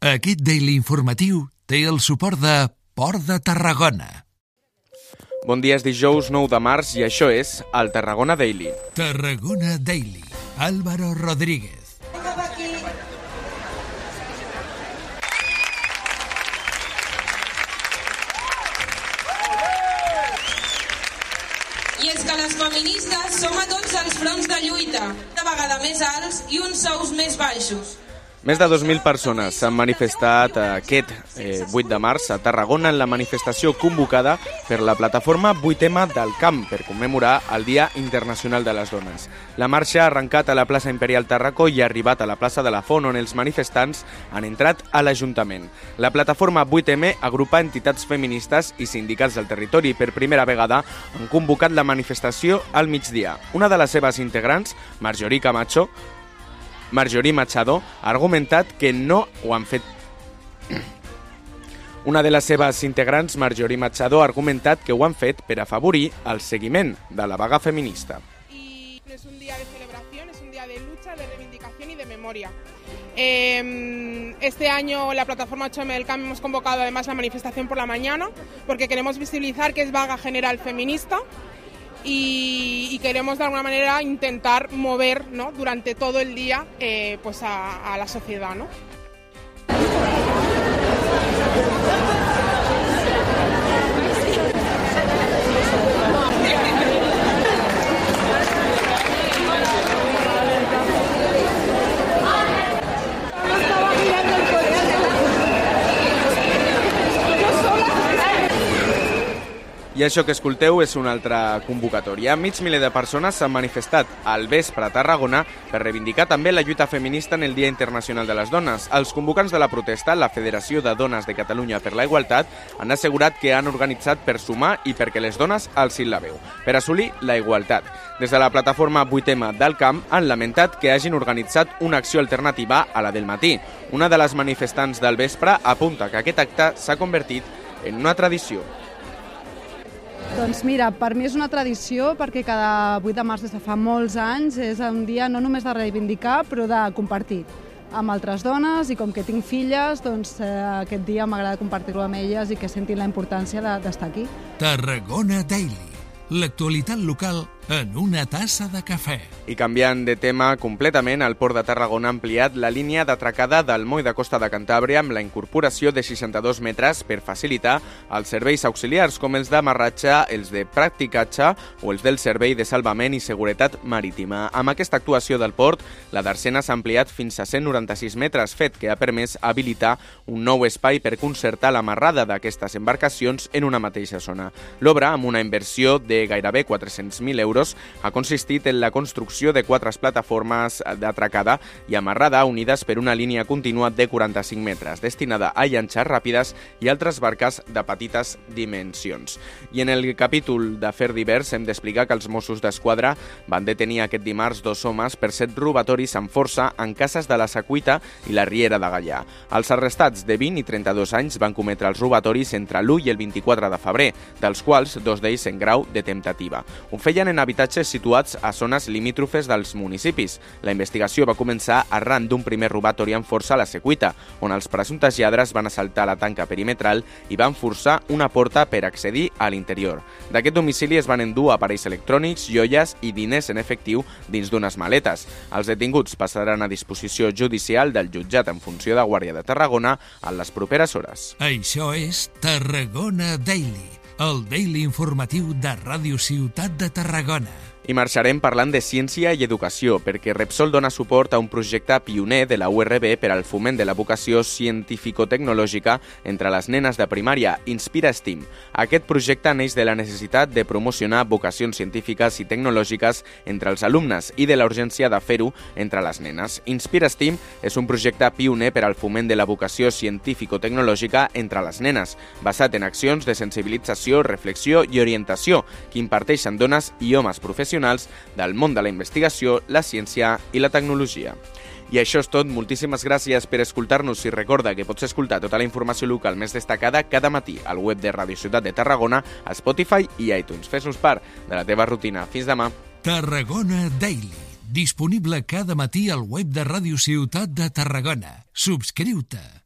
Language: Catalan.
Aquest Daily Informatiu té el suport de Port de Tarragona. Bon dia, és dijous 9 de març i això és el Tarragona Daily. Tarragona Daily. Álvaro Rodríguez. I és que les feministes som a tots els fronts de lluita, una vegada més alts i uns sous més baixos. Més de 2.000 persones s'han manifestat aquest eh, 8 de març a Tarragona en la manifestació convocada per la plataforma 8M del Camp per commemorar el Dia Internacional de les Dones. La marxa ha arrencat a la plaça Imperial Tarracó i ha arribat a la plaça de la Font on els manifestants han entrat a l'Ajuntament. La plataforma 8M agrupa entitats feministes i sindicats del territori per primera vegada han convocat la manifestació al migdia. Una de les seves integrants, Marjorie Camacho, Marjorie Machado ha argumentat que no ho han fet una de les seves integrants, Marjorie Machado, ha argumentat que ho han fet per afavorir el seguiment de la vaga feminista. y no es un día de celebración, es un día de lucha, de reivindicación y de memoria. Eh, este año la plataforma 8M del CAM hemos convocado además la manifestación por la mañana porque queremos visibilizar que es vaga general feminista y, queremos de alguna manera intentar mover ¿no? durante todo el día eh, pues a, a la sociedad. ¿no? I això que escolteu és una altra convocatòria. Mig miler de persones s'han manifestat al vespre a Tarragona per reivindicar també la lluita feminista en el Dia Internacional de les Dones. Els convocants de la protesta, la Federació de Dones de Catalunya per la Igualtat, han assegurat que han organitzat per sumar i perquè les dones alcin la veu, per assolir la igualtat. Des de la plataforma 8M del Camp han lamentat que hagin organitzat una acció alternativa a la del matí. Una de les manifestants del vespre apunta que aquest acte s'ha convertit en una tradició. Doncs mira, per mi és una tradició perquè cada 8 de març des de fa molts anys és un dia no només de reivindicar, però de compartir amb altres dones i com que tinc filles, doncs eh, aquest dia m'agrada compartir-ho amb elles i que sentin la importància de- d'estar aquí. Tarragona Daily. L'actualitat local en una tassa de cafè. I canviant de tema completament, el Port de Tarragona ha ampliat la línia d'atracada del moll de Costa de Cantàbria amb la incorporació de 62 metres per facilitar els serveis auxiliars com els d'amarratge, els de practicatge o els del servei de salvament i seguretat marítima. Amb aquesta actuació del port, la d'Arsena s'ha ampliat fins a 196 metres, fet que ha permès habilitar un nou espai per concertar l'amarrada d'aquestes embarcacions en una mateixa zona. L'obra, amb una inversió de gairebé 400.000 euros, ha consistit en la construcció de quatre plataformes d'atracada i amarrada unides per una línia contínua de 45 metres, destinada a llanxar ràpides i altres barques de petites dimensions. I en el capítol d'afer divers hem d'explicar que els Mossos d'Esquadra van detenir aquest dimarts dos homes per set robatoris amb força en cases de la Secuita i la Riera de Gallà. Els arrestats de 20 i 32 anys van cometre els robatoris entre l'1 i el 24 de febrer, dels quals dos d'ells en grau de temptativa. Ho feien en habitatges situats a zones limítrofes dels municipis. La investigació va començar arran d'un primer robatori amb força a la Secuita, on els presumptes lladres van assaltar la tanca perimetral i van forçar una porta per accedir a l'interior. D'aquest domicili es van endur aparells electrònics, joies i diners en efectiu dins d'unes maletes. Els detinguts passaran a disposició judicial del jutjat en funció de Guàrdia de Tarragona en les properes hores. Això és Tarragona Daily, el daily informatiu de Ràdio Ciutat de Tarragona. I marxarem parlant de ciència i educació, perquè Repsol dona suport a un projecte pioner de la URB per al foment de la vocació científico-tecnològica entre les nenes de primària, Inspira STEAM. Aquest projecte neix de la necessitat de promocionar vocacions científiques i tecnològiques entre els alumnes i de la urgència de fer-ho entre les nenes. Inspira STEAM és un projecte pioner per al foment de la vocació científico-tecnològica entre les nenes, basat en accions de sensibilització, reflexió i orientació que imparteixen dones i homes professionals del món de la investigació, la ciència i la tecnologia. I això és tot. Moltíssimes gràcies per escoltar-nos i recorda que pots escoltar tota la informació local més destacada cada matí al web de Radio Ciutat de Tarragona, a Spotify i iTunes. Fes-nos part de la teva rutina. Fins demà. Tarragona Daily. Disponible cada matí al web de Ràdio Ciutat de Tarragona. Subscriu-te.